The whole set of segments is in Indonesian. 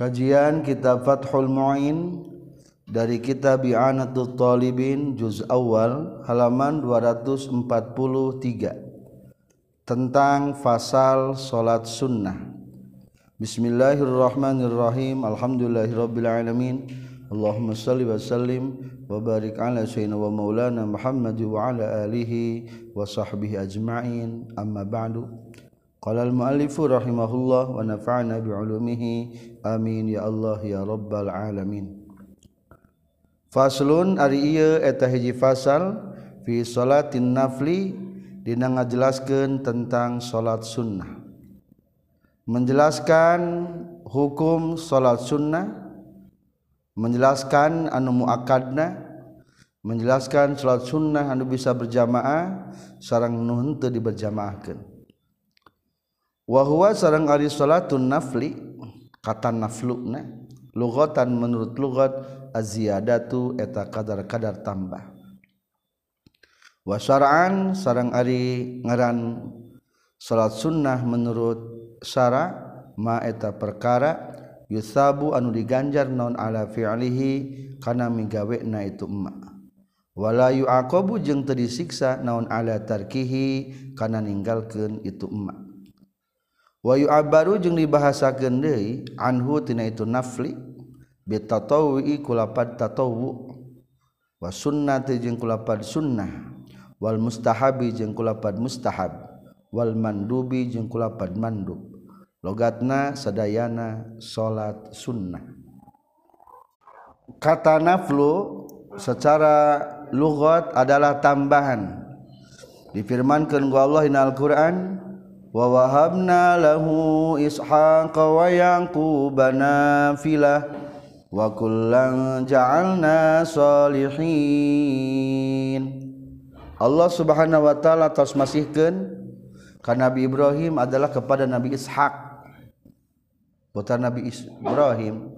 Kajian Kitab Fathul Mu'in dari Kitab I'anatul Talibin juz awal halaman 243 tentang fasal salat sunnah. Bismillahirrahmanirrahim. Alhamdulillahirabbil alamin. Allahumma salli wa sallim wa barik ala sayyidina wa maulana Muhammad wa ala alihi wa sahbihi ajma'in. Amma ba'du. Qala al-muallifu rahimahullah wa nafa'na bi'ulumihi amin ya Allah ya robbal alamin. Faslun ari ieu eta hiji fasal fi salatin nafli dina ngajelaskeun tentang salat sunnah. Menjelaskan hukum salat sunnah menjelaskan anu muakadna menjelaskan salat sunnah anu bisa berjamaah sarang nu henteu diberjamaahkeun. Wa huwa sareng ari salatun nafli kata naflukna lugotan menurut lugot aziyadatu eta kadar-kadar tambah. Wasaraan sarang ari ngaran salat sunnah menurut syara ma eta perkara yusabu anu diganjar non ala fi'lihi kana migawena itu emma wala yu'aqabu jeung teu disiksa naon ala tarkihi kana ninggalkeun itu emma Wahyu abaru jeung dibahasakeun deui anhu tina itu nafli bitatawwi kulapat tatawu wa sunnati jeung kulapat sunnah. Wal mustahabi jeung kulapat mustahab. Wal mandubi jeung kulapat mandub. Logatna sadayana salat sunnah. Kata naflu secara lugat adalah tambahan. Difirmankan ku Allah dina Al-Qur'an wawahabna lahu ishaqa wa yaquba nafilah wa kullan Allah Subhanahu wa taala tos masihkeun ka Nabi Ibrahim adalah kepada Nabi Ishak putra Nabi Ibrahim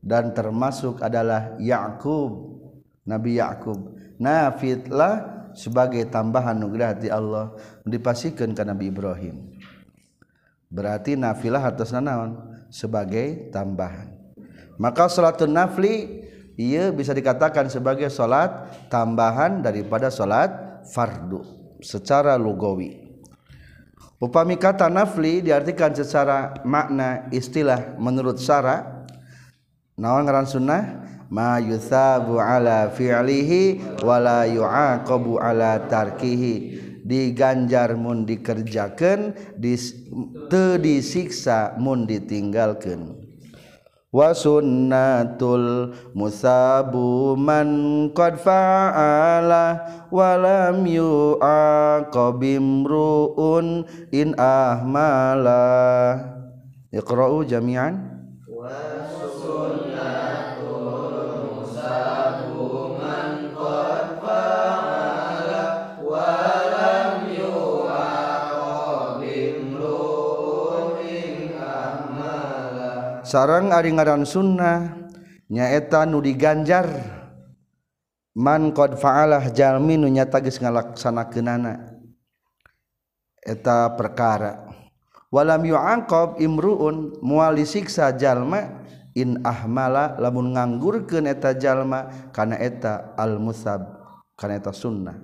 dan termasuk adalah Yakub Nabi Yakub nafitlah sebagai tambahan nugerah di Allah dipasikan ke Nabi Ibrahim. Berarti nafilah atas nanaon sebagai tambahan. Maka salatun nafli ia bisa dikatakan sebagai salat tambahan daripada salat fardu secara lugawi. Upami kata nafli diartikan secara makna istilah menurut syara. Naon ngaran sunnah? Ma yuthabu ala fi'lihi wala yu'aqabu ala tarkihi. Diganjar mun dikerjakeun dis, teu disiksa mun ditinggalkeun wa sunnatul musabu man qad fa'ala wa lam yu'aqabimru'un in ahmala. Iqra'u jami'an. Wa sarang ari ngaran sunnah nyaeta nu diganjar. Man qad fa'alah jalmi nu nyata geus ngalaksanakeunana eta perkara. Walam yu'aqab imruun moal disiksa jalma in ahmala lamun nganggurkeun eta jalma kana eta al musab kana eta sunnah.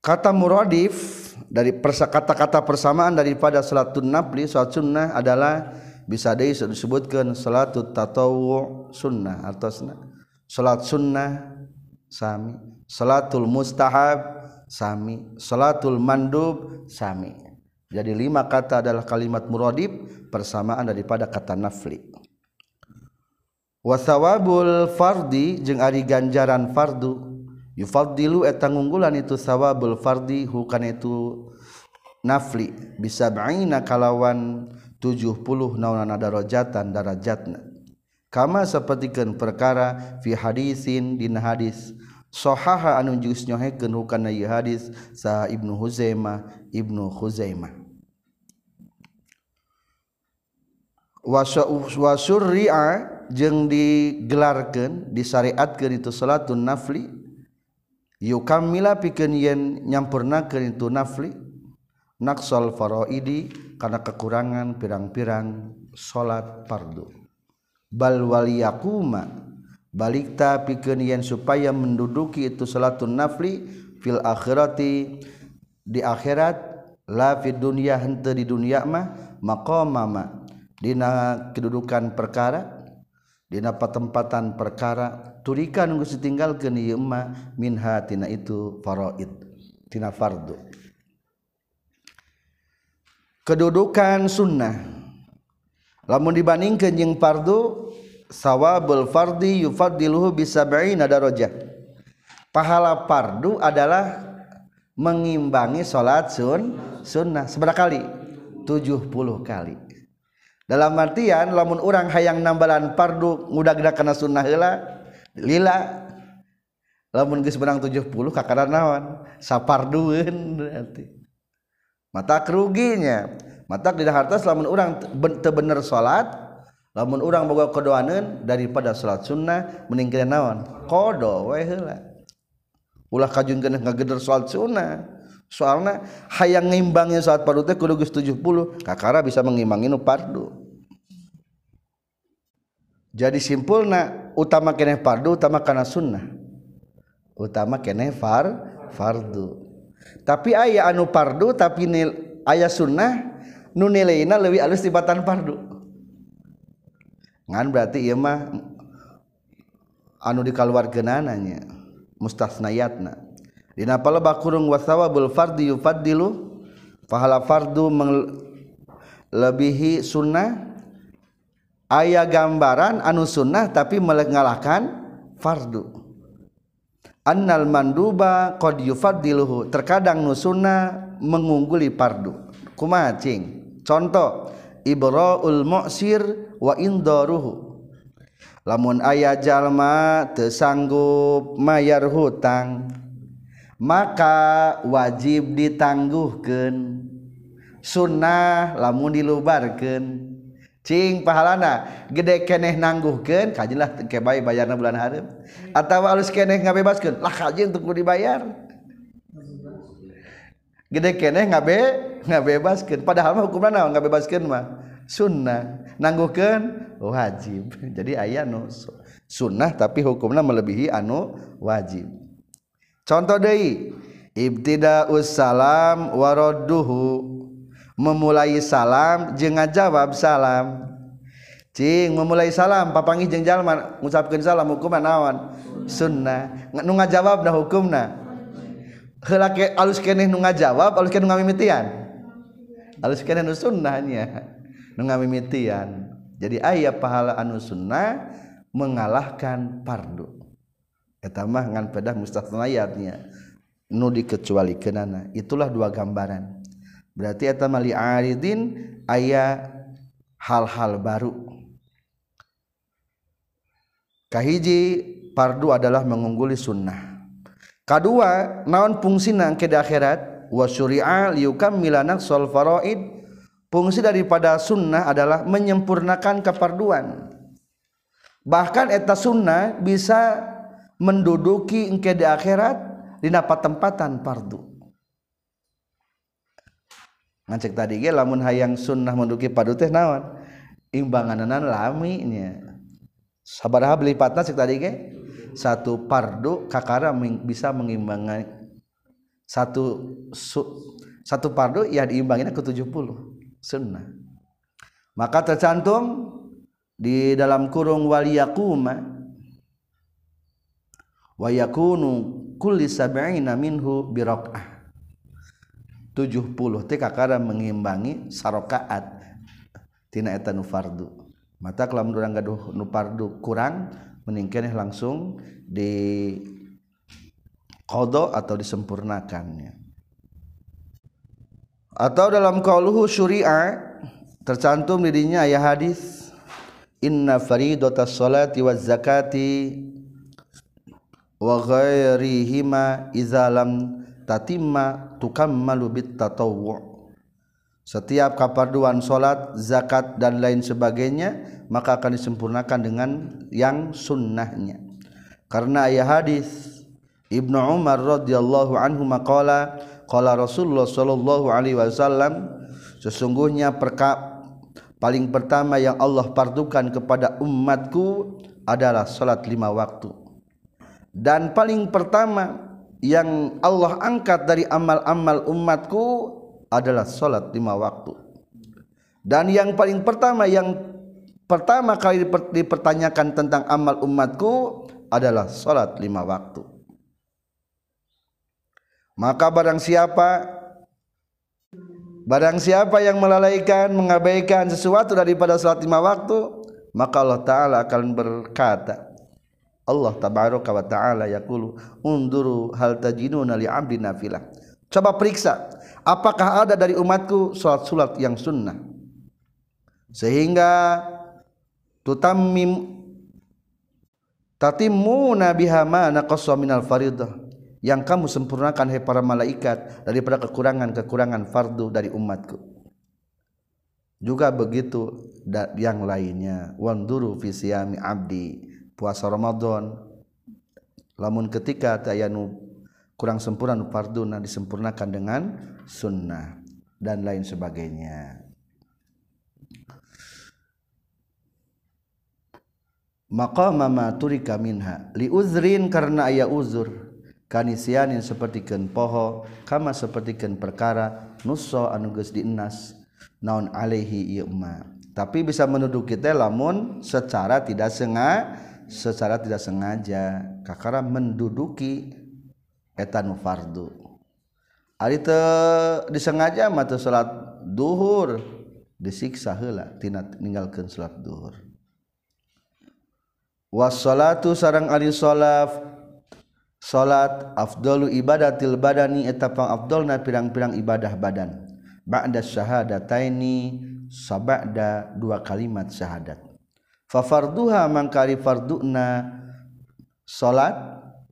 Kata muradif dari kata-kata persamaan daripada salatun nafli salat sunnah adalah bisa disebutkan salatut tatawu sunnah atau salat sunnah sami salatul mustahab sami salatul mandub sami. Jadi lima kata adalah kalimat muradib persamaan daripada kata nafli. Wasawabul fardi jeung ari ganjaran fardu yufaddilu eta ngunggulan itu sawabul fardi hukan itu nafli. Bisa ba'ina kalawan 70 naunana darajatan darajatna. Kama sapertikeun perkara fi hadisin dina hadis. Sahaha anu geus nyohekeun hukana ieu hadis sa Ibnu Huzaimah Ibnu Huzaimah. Wa syurri'a jeung digelarkeun disyariatkeun itu salatun nafli yuk kamila pikeun yen nyampurnakeun itu nafli naksol faraidi karena kekurangan pirang-pirang salat fardu. Bal waliyakuma balikta pikeun supaya menduduki itu salatun nafli fil akhirati di akhirat la fid dunya henteu di dunia mah maqamama dina kedudukan perkara dina patempatan perkara turikan geus ditinggalkeun ieu mah minha tina itu faraid tina fardu. Kedudukan sunnah. Lamun dibandingkeun jeung fardu sawabul fardi yufaddiluhu bisab'ina darajah. Pahala fardu adalah mengimbangi salat sun sunnah seberapa kali? 70 kali dalam artian lamun orang hayang nambalan pardu ngudag-dag kana sunnah heula lila lamun geus menang 70 kakara naon? Sapardueun berarti. Mata keruginya. Mata tidak harta lamun orang teu bener salat lamun orang boga kodoaneun daripada salat sunnah meningkirna naon? Kodo wae heula. Ulah kajungkeun ngageder salat sunnah. soalnya hayang ngimbangnya saat pardu teh kudu geus 70 kakara bisa mengimbangi nu pardu. Jadi simpulna utama keneh pardu utama kana sunnah. Utama keneh far fardu. Tapi ayah anu pardu tapi nil, ayah sunnah nu nilaina lebih alus tibatan pardu. Ngan berarti ieu mah anu dikaluarkeunananya mustasnayatna Dina palebah kurung wasawabul fardi yufaddilu pahala fardu melebihi sunnah. Ayah gambaran anu sunnah tapi mengalahkan fardu. Annal manduba qad yufaddiluhu terkadang nu sunnah mengungguli fardu. Kumaha cing? Contoh ibraul mu'sir wa indaruhu. Lamun aya jalma teu sanggup mayar hutang maka wajib ditangguhkan sunnah lamun dilubarkan cing pahalana gede keneh nangguhkan kajilah kebai bayarna bulan haram atau alus keneh ngabebaskan lah kaji untuk dibayar. Gede keneh ngabe ngabebaskan padahal mah hukumna naon ngabebaskan mah? Sunnah. Nangguhkan wajib. Jadi ayah nu sunnah tapi hukumna melebihi anu wajib. Contoh deui ibtidaus salam waradduhu memulai salam jeung ngajawab salam. Cing memulai salam papangih jeung jalma ngucapkeun salam hukumna naon? Sunnah. Nu ngajawab dah hukumna. Heula ke alus keneh nu ngajawab alus keneh nu ngamimitian? Alus keneh nu sunnahnya nu ngamimitian. Jadi aya pahala anu sunnah mengalahkan fardu eta mah ngan pedah mustathnayatnya nu dikecualikeunana itulah dua gambaran. Berarti eta mali aridin aya hal-hal baru. Kahiji fardu adalah mengungguli sunnah. Kedua naon fungsina ke akhirat? Wa syuri'a liyukammilana sol faraid. Fungsi daripada sunnah adalah menyempurnakan keparduan. Bahkan eta sunnah bisa menduduki engke di akhirat di tempatan fardu. Ngancek tadi ge lamun hayang sunnah menduduki fardu teh naon? Imbanganan lami nya. Sabaraha belipatna cek tadi ge. Satu pardu kakara bisa mengimbangi satu su, satu pardu ya diimbanginya ke 70 sunnah. Maka tercantum di dalam kurung waliyakuma wa yakunu kulli sab'ina minhu biraqah 70 teh kakara mengimbangi sarokaat. Tina eta nu fardu. Mata kelamun urang gaduh nu fardu kurang meningkeneh langsung di kodok atau disempurnakannya. Atau dalam qauluhu syuri'a tercantum dirinya ayat hadis inna faridatas salati waz zakati wa ghairihima idza lam tatimma tukammalu bit tatawwu' setiap kaparduan salat zakat dan lain sebagainya maka akan disempurnakan dengan yang sunnahnya. Karena ayat hadis Ibnu Umar radhiyallahu anhu maqala kalau Rasulullah Shallallahu Alaihi Wasallam sesungguhnya perka paling pertama yang Allah pardukan kepada umatku adalah salat lima waktu dan paling pertama yang Allah angkat dari amal-amal umatku adalah salat lima waktu. Dan yang paling pertama yang pertama kali dipertanyakan tentang amal umatku adalah salat lima waktu. Maka barang siapa Barang siapa yang melalaikan, mengabaikan sesuatu daripada salat lima waktu, maka Allah Ta'ala akan berkata, Allah tabaraka wa ta'ala yaqulu unduru hal tajinuna li abdi nafilah. Coba periksa, apakah ada dari umatku salat-salat yang sunnah? Sehingga tutammim tatimuna biha ma naqassa minal faridah yang kamu sempurnakan hai para malaikat daripada kekurangan-kekurangan fardu dari umatku juga begitu yang lainnya wanduru fi siyami abdi puasa Ramadan. Lamun ketika tayanu kurang sempurna farduna disempurnakan dengan sunnah dan lain sebagainya. Maqama ma turika minha li uzrin karena aya uzur. Kanisianin sepertikan poho kama sepertikan perkara nusso anuges dinas naon alaihi ieu tapi bisa menuduh kita lamun secara tidak sengaja secara tidak sengaja. Kakara menduduki etan fardu. Ari teu disengaja mah teu salat duhur disiksa heula tina ninggalkeun salat duhur. Wassalatu sarang ari salat salat afdalu ibadatil badani eta pang afdalna pirang-pirang ibadah badan. Ba'da syahadataini sabada dua kalimat syahadat fafarduha mangkari farduna salat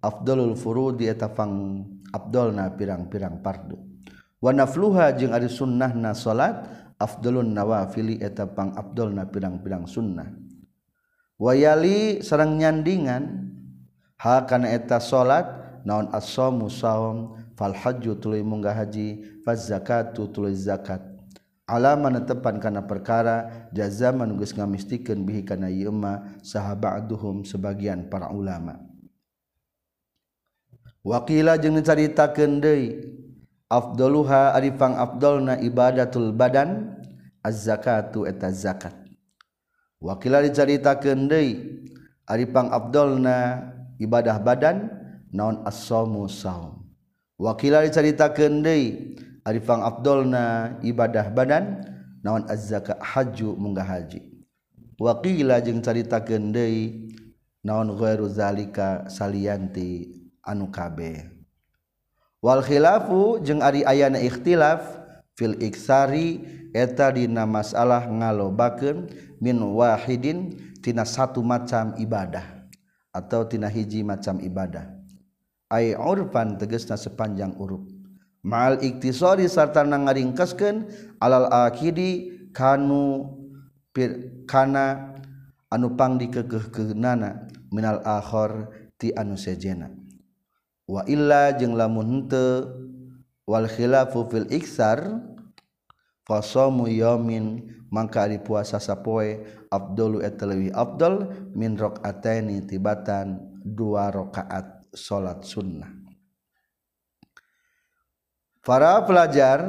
afdalul furudi eta pang abdolna pirang-pirang fardu. Wa nafluha jeung ari sunnahna salat afdalun nawafili eta pang abdolna pirang-pirang sunnah. Wayali sareng nyandingan hal kana eta salat naon as-shamu shaum fal hajju tuluy munggah haji faz zakatu tuluy zakat. Alaman tepan karena perkara jaza menunggus ngamistikan bihi karena yma sahabat duhum sebagian para ulama. Wakila jeung dicarita kendai Abdulha arifang Abdul na ibadatul badan az-zakatu eta zakat wakila dicarita kendai arifang Abdul na ibadah badan naon as-saumu saum. Wakila diceritakeun deui Arifang Abdulna ibadah badan nawan azzaka haju munggah haji. Waqila jeung caritakeun deui naon ghairu zalika salianti anu kabeh. Wal khilafu jeung ari ayana ikhtilaf fil iksari eta dina masalah ngalobakeun min wahidin tina satu macam ibadah atau tina hiji macam ibadah. Ai urfan tegasna sepanjang urut mal iktisori sarta na ngaringkaskeun alal akidi kanu pir, kana anu pangdikekehkeunana minal akhir ti anu sejena. Wa illa jeung lamun henteu wal khilafu fil iksar fasamu yamin mangka ari puasa sapoe afdalu etalawi afdal min rakataini tibatan dua rakaat salat sunnah. Para pelajar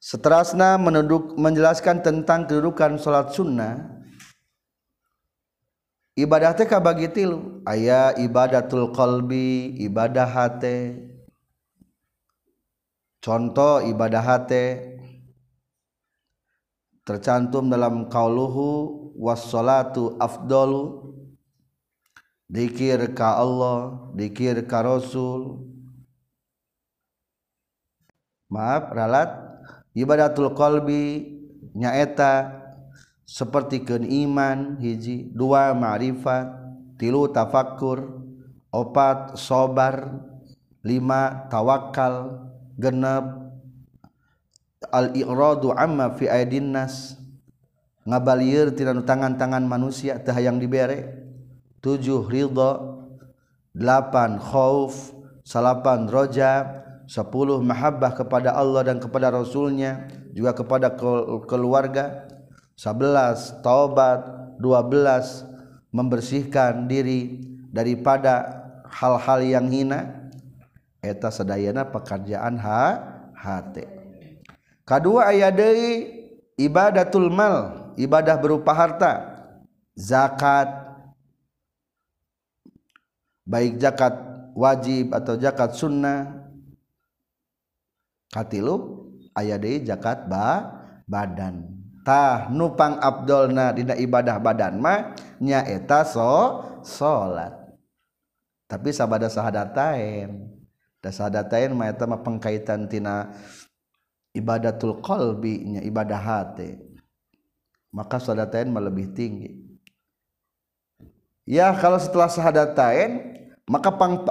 seterusnya menunduk menjelaskan tentang kedudukan salat sunnah. Ibadah teh kabagi tilu. Aya ibadatul qalbi ibadah hate contoh ibadah hate tercantum dalam kauluhu wassalatu afdalu. Dikir ka Allah dikir ka Rasul maaf ralat. Ibadatul qalbi nyaeta seperti ke iman hiji dua ma'rifat tilu tafakur opat sobar lima tawakal genep al iqradu amma fi aidin nas ngabalieur tina tangan-tangan manusia teh hayang dibere tujuh ridha delapan khauf salapan roja sepuluh mahabbah kepada Allah dan kepada Rasulnya juga kepada keluarga. Sebelas taubat. Dua belas membersihkan diri daripada hal-hal yang hina. Eta sedayana pekerjaan ha hati kedua ayat dari ibadatul mal ibadah berupa harta. Zakat. Baik zakat wajib atau zakat sunnah katilu ayat dari zakat ba badan. Tah nupang abdolna dina ibadah badan mah nyaeta so salat tapi sabada sahadatain. Da sahadatain mah eta mah pengkaitan tina ibadatul qalbi nya ibadah hati. Maka sahadatain mah lebih tinggi. Ya kalau setelah sahadatain maka pang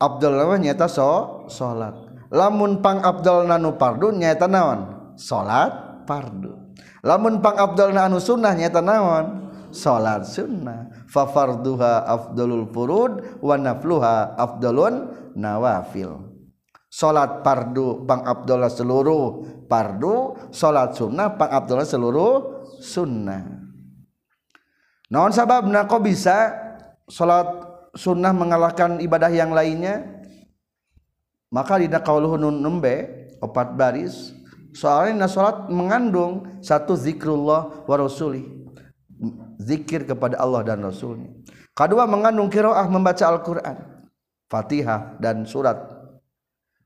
abdul mah nyata so salat lamun pang abdul nanu pardu nyata naon? Salat pardu. Lamun pang abdul anu sunnah nyata naon? Salat sunnah. Fa farduha afdalul furud wa nafluha afdalun nawafil. Salat pardu pang abdullah seluruh pardu salat sunnah pang abdullah seluruh sunnah. Naon sababna kok bisa salat sunnah mengalahkan ibadah yang lainnya maka dina qauluhun nembe opat baris soalnya salat mengandung satu zikrullah wa zikir kepada Allah dan rasulnya kedua mengandung kiroah membaca Al-Qur'an Fatihah dan surat.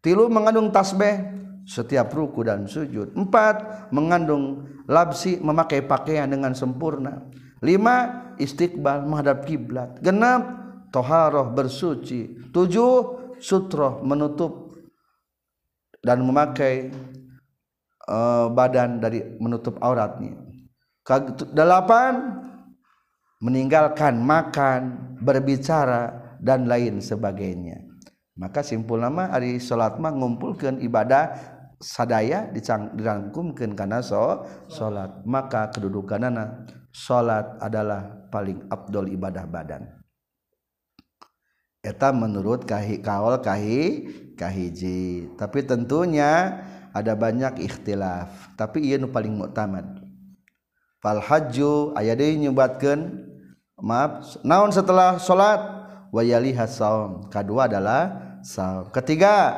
Tilu mengandung tasbih setiap ruku dan sujud. Empat mengandung labsi memakai pakaian dengan sempurna. Lima istiqbal menghadap kiblat. Genap toharoh bersuci. Tujuh sutroh menutup dan memakai uh, badan dari menutup auratnya. Delapan meninggalkan makan, berbicara, dan lain sebagainya. Maka simpul nama hari salat mah ngumpulkan ibadah sadaya dirangkumkan karena so salat maka kedudukan nana salat adalah paling abdul ibadah badan eta menurut kahi kawal kahi kahiji tapi tentunya ada banyak ikhtilaf. Tapi ia nu paling muktamad. Fal hajju aya deui nyebatkeun maaf naon setelah salat wayaliha saum. Kedua adalah saum. Ketiga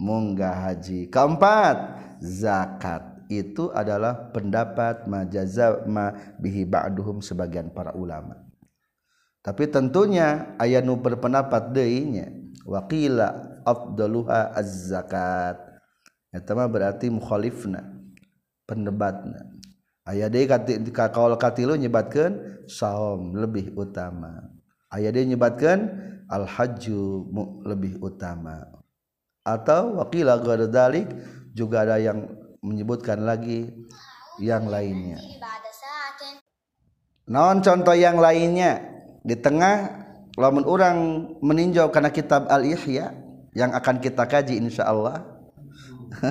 munggah haji. Keempat zakat. Itu adalah pendapat majaza ma bihi ba'duhum sebagian para ulama. Tapi tentunya ayat nu berpendapat deuinya waqila afdaluha az-zakat. Eta mah berarti mukhalifna pendebatna. Aya deui kaul katilu nyebatkeun saum lebih utama. Ayat dia nyebatkan al-hajju lebih utama. Atau wakila dalik juga ada yang menyebutkan lagi yang lainnya. Non contoh yang lainnya di tengah lamun orang meninjau karena kitab al-ihya yang akan kita kaji insya Allah.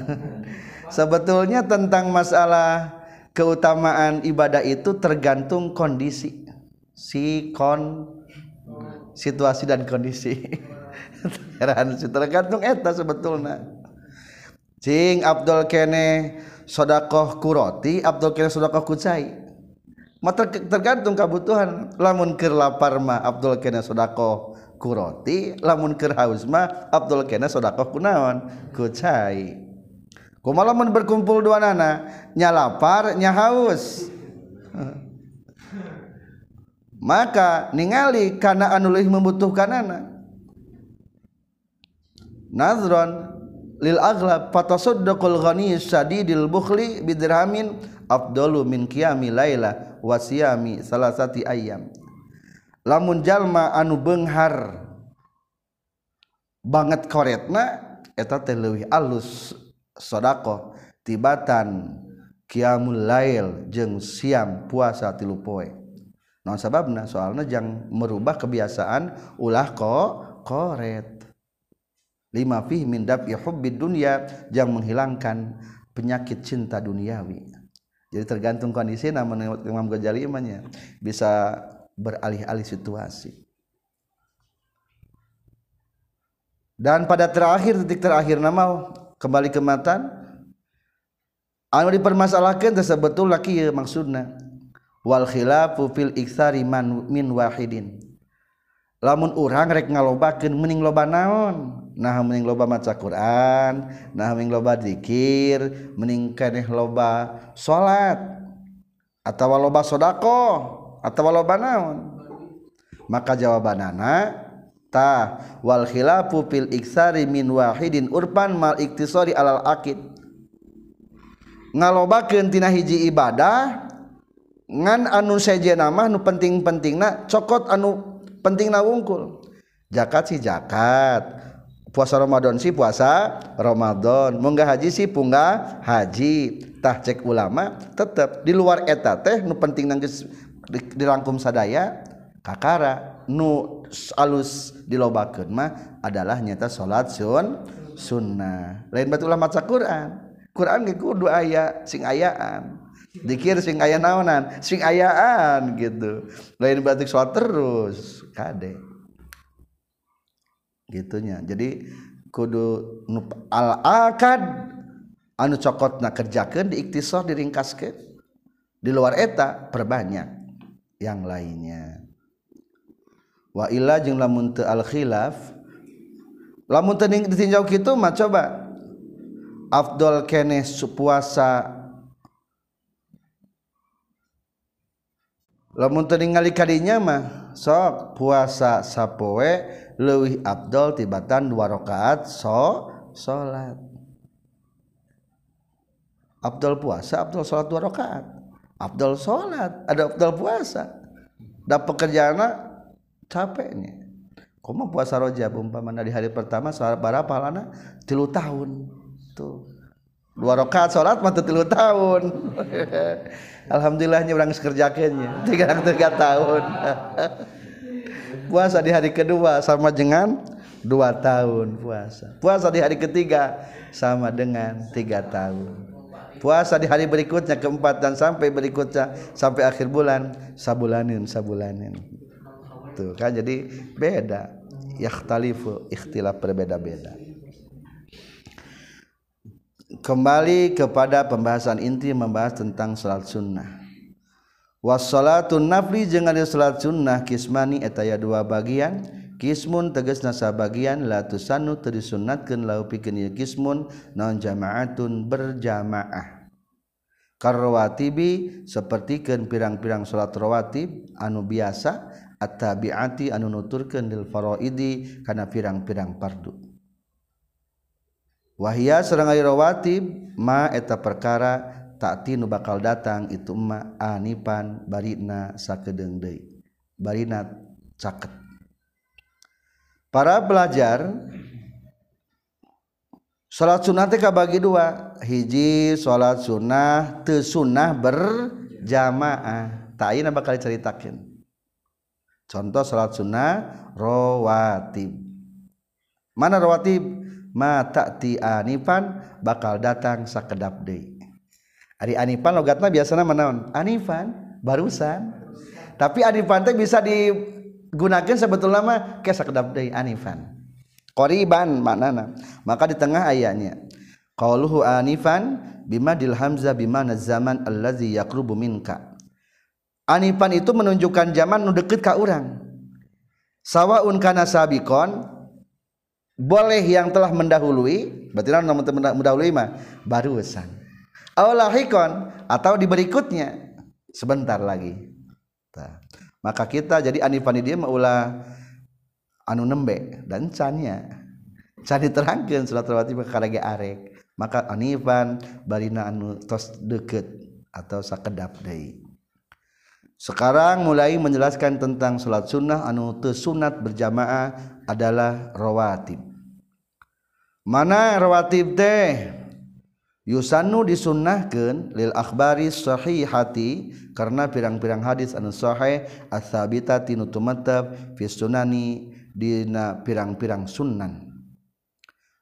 Sebetulnya tentang masalah keutamaan ibadah itu tergantung kondisi. Si kon situasi dan kondisi. Tergantung eta sebetulnya. Cing Abdul kene sodakoh kuroti Abdul kene sodakoh kucai mata tergantung kebutuhan. Lamun ker lapar ma Abdul kene sodakoh kuroti lamun ker haus ma Abdul kene sodakoh kunaon kucai kumaha lamun berkumpul dua nana? Nya lapar nya haus. Maka ningali karena anulih membutuhkan anak nazron lil aghlab fatasaddaqul ghani sadidil bukhli bidirhamin afdalu min qiyami laila wa siyami salasati ayyam. Lamun jalma anu beunghar banget koretna eta teh leuwih alus sedekah tibatan qiyamul lail jeung siam puasa tilu poe. Non sababna? Soalnya jangan merubah kebiasaan ulah ko koret. Lima fi min daf'i hubbid dunya jangan menghilangkan penyakit cinta duniawi. Jadi tergantung kondisi namun Imam Ghazali imannya bisa beralih-alih situasi. Dan pada terakhir titik terakhir nama kembali ke matan anu dipermasalahkan tersebut laki ya maksudna wal khilafu fil iktsari man min wahidin. Lamun urang rek ngalobakeun mending loba naon nah mening loba maca Quran nah mening loba dzikir mening keneh loba salat atawa loba sodako atawa loba naon. Maka jawabanana ta wal khilafu fil iksari min wahidin urpan mal iktisari alal akid. Ngalobakeun tina hiji ibadah ngan anu sejenah mah nu penting-pentingna cokot anu pentingna wungkul. Zakat si zakat. puasa Ramadan sih puasa Ramadan. Munggah haji sih punggah haji. Tah cek ulama tetap di luar eta teh nu penting nanggis dirangkum sadaya kakara. Nu alus dilobakeun mah adalah nyata salat sun sunnah. Lain batu ulama maca Quran. Quran ge kudu aya sing ayaan. Dikir sing aya naonan sing ayaan gitu. Lain batik salat terus kade. Gitunya. Jadi kudu al akad anu cokotna kerjakeun diiktisar diringkaskeun di luar eta perbanyak yang lainnya. Wa illa jeung lamun teu al khilaf lamun teu ditinjau kitu mah coba afdol keneh puasa lamun teu ningali kadinya mah sok puasa sapoe leuwih afdol tibatan dua rakaat so salat afdol puasa afdol salat dua rakaat. Afdol salat ada afdol puasa. Da pekerjaanna capeknya. Koma puasa rojab umpamana di hari pertama sholat berapa lana tilu tahun. Tuh. Dua rakaat sholat mah tilu tahun. Alhamdulillahnya orang sekerjakannya tiga tiga tahun puasa di hari kedua sama dengan dua tahun puasa. Puasa di hari ketiga sama dengan tiga tahun. Puasa di hari berikutnya keempat dan sampai berikutnya sampai akhir bulan sabulanin sabulanin. Gitu kan jadi beda. Yakhtalifu ikhtilaf berbeda-beda. Kembali kepada pembahasan inti membahas tentang salat sunnah wasalaun nafli jeung ada salat sunnah kismani etaya dua bagian. Kismun teges nasa bagian latusanu terdisunatkan lau pikeun kismun non jamaatun berjamaah. Karwatibi sapertikeun pirang-pirang salat rawatib anu biasa at-tabiati anu nuturkeun dil faraidi kana pirang-pirang fardu wahia sareng rawatib ma eta perkara takti nu bakal datang itu emma Anipan Barina sakedeng Barinat caket. Para belajar salat sunnatkah bagi dua. Hiji salat sunnah tesunnah berjamaah. Tak bakal ceritakin contoh salat sunnah rawatib. Mana rawatib? Ma ta'ti anifan bakal datang sakedap deui ari anifan logatna biasana manaon anifan barusan. Tapi anifan teh bisa digunakan sebetulnya mah ke sakedap deui anifan. Qoriban maknana. Maka di tengah ayatnya qauluhu anifan bima dil hamzah bima zaman allazi yaqrubu minka. Anifan itu menunjukkan zaman nu deket ka orang. Sawaun kana sabikon boleh yang telah mendahului, berarti namun mendahului mah? Barusan. Aulahikon atau di berikutnya sebentar lagi. Nah, maka kita jadi anifan dia ulah anu nembe dan cannya. Can diterangkeun surat rawati karage arek. Maka anifan barina anu tos deket atau sakedap deui. Sekarang mulai menjelaskan tentang salat sunnah anu sunat berjamaah adalah rawatib. Mana rawatib teh? Yusanu disunnahkeun lil akhbari sahihati karena pirang-pirang hadis anu sahih as-sabitati nu tumatab fi sunani dina pirang-pirang sunnan.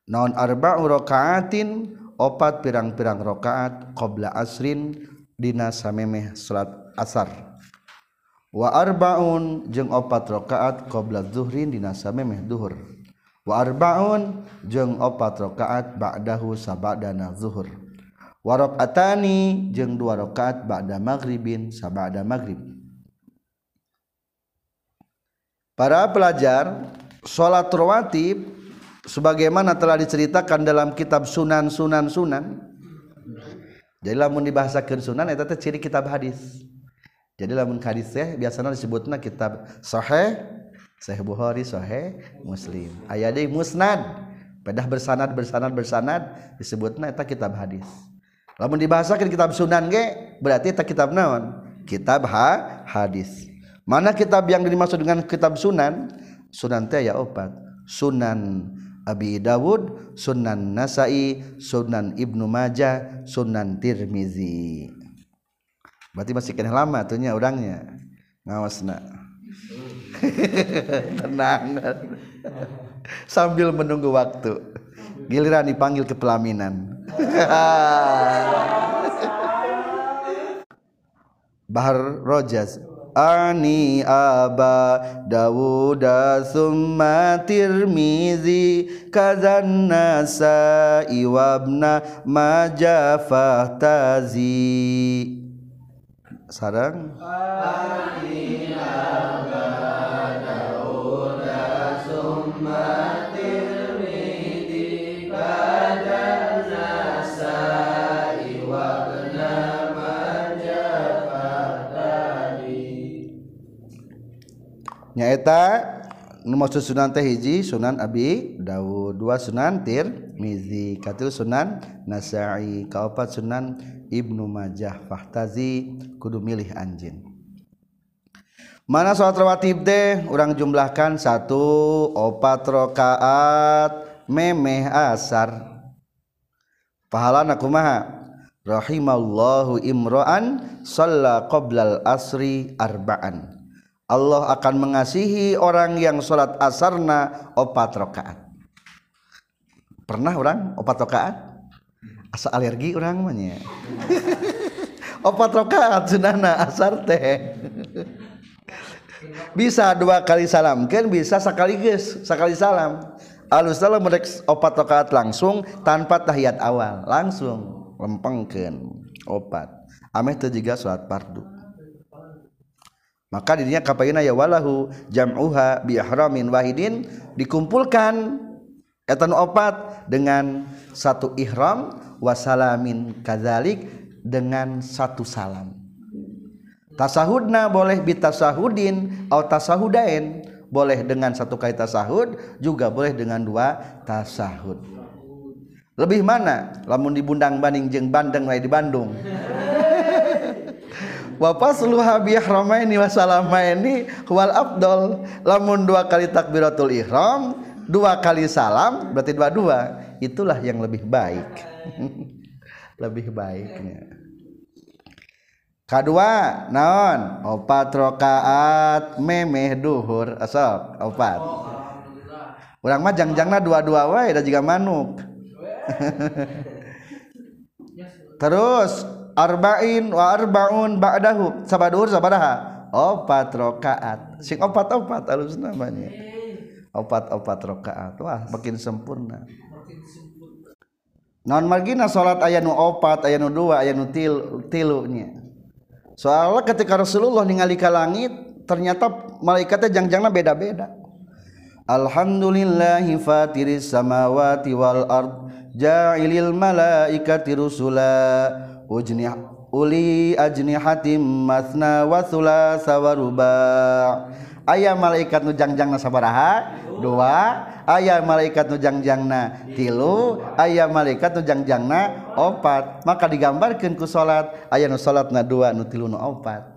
Naon arba'u rakaatin opat pirang-pirang rakaat qabla asrin dina samemeh salat asar. Wa arbaun jeung opat rakaat qabla zuhrin dina samemeh duhur. Warbaun jeung opat rakaat ba'dahu sabadana zuhur. Warakaatani jeung dua rakaat ba'da maghribin sabada maghrib. Para pelajar salat rawatib sebagaimana telah diceritakan dalam kitab Sunan Sunan Sunan. Jadi lamun dibahasakan Sunan itu ciri kitab hadis. Jadi lamun hadis teh biasanya disebutnya kitab sahih Sahih Bukhari Sahih Muslim. Aya deui musnad. Pedah bersanad bersanad bersanad disebutna eta kitab hadis. Lamun dibahasakeun kitab sunan ge berarti eta kitab naon? Kitab ha hadis. Mana kitab yang dimaksud dengan kitab sunan? Sunan teh ya opat. Sunan Abi Dawud, Sunan Nasai, Sunan Ibnu Majah, Sunan Tirmizi. Berarti masih kena lama tuhnya orangnya. Ngawasna. tenang. Sambil menunggu waktu. Giliran dipanggil ke pelaminan. Bahar Rojas Ani aba Dawud summa tirmizi kazan nasa iwabna majafah tazi sarang nyaeta maksud sunan teh hiji sunan abi Dawud. Dua sunan Tirmizi katil sunan Nasai. Kaopat sunan Ibnu Majah fahtazi. Kudu milih anjin mana sholat rawatib teh? Orang jumlahkan satu opat rokaat memeh asar. Pahala kumaha? Rahimallahu imro'an shalla qoblal asri arba'an Allah akan mengasihi orang yang sholat asarna opat rokaat pernah orang opat rokaat asa alergi orang namanya opat rokaat sunana asar teh. Bisa dua kali salam kan bisa sekaligus sekali salam. Alus salam merek opat rokaat langsung tanpa tahiyat awal langsung lempengkan opat. Ameh itu juga sholat pardu maka dirinya kapaina ya walahu jam'uha bi ihramin wahidin. Dikumpulkan etan opat dengan satu ihram wasalamin kadzalik dengan satu salam. Tasahudna boleh bitasahudin atau tasahudain. Boleh dengan satu kali tasahud juga boleh dengan dua tasahud. Lebih mana? Lamun di Bundang Banding jeung Bandeng lain di Bandung. Bapak pasluha bi ihramaini wa salamaini wal afdal lamun dua kali takbiratul ihram dua kali salam berarti dua-dua. Itulah yang lebih baik. Lebih baiknya. Kedua naon? Opat rokaat memeh duhur. Asal opat. Orang mah jangjangna dua-dua wae da juga manuk. Terus arba'in wa arbaun ba'dahu. Sabadur sabaraha opat rokaat. Sing opat opat alus namanya. Opat opat rokaat. Wah makin sempurna. Non margina salat ayat nu opat ayat nu dua ayat nu til, tilunya. Soalnya ketika Rasulullah ningali ke langit ternyata malaikatnya jangjangna beda-beda. Alhamdulillahi fatiris samawati wal ard ja'ilil malaikati rusula ujnih uli ajnihatim masna wa thulatsa wa ruba. Aya malaikat nu jangjangna sabaraha? Dua. Aya malaikat nu jangjangna tilu. Aya malaikat nu jangjangna opat. Maka digambarkeun ku salat. Aya nu salatna dua nu tilu nu opat.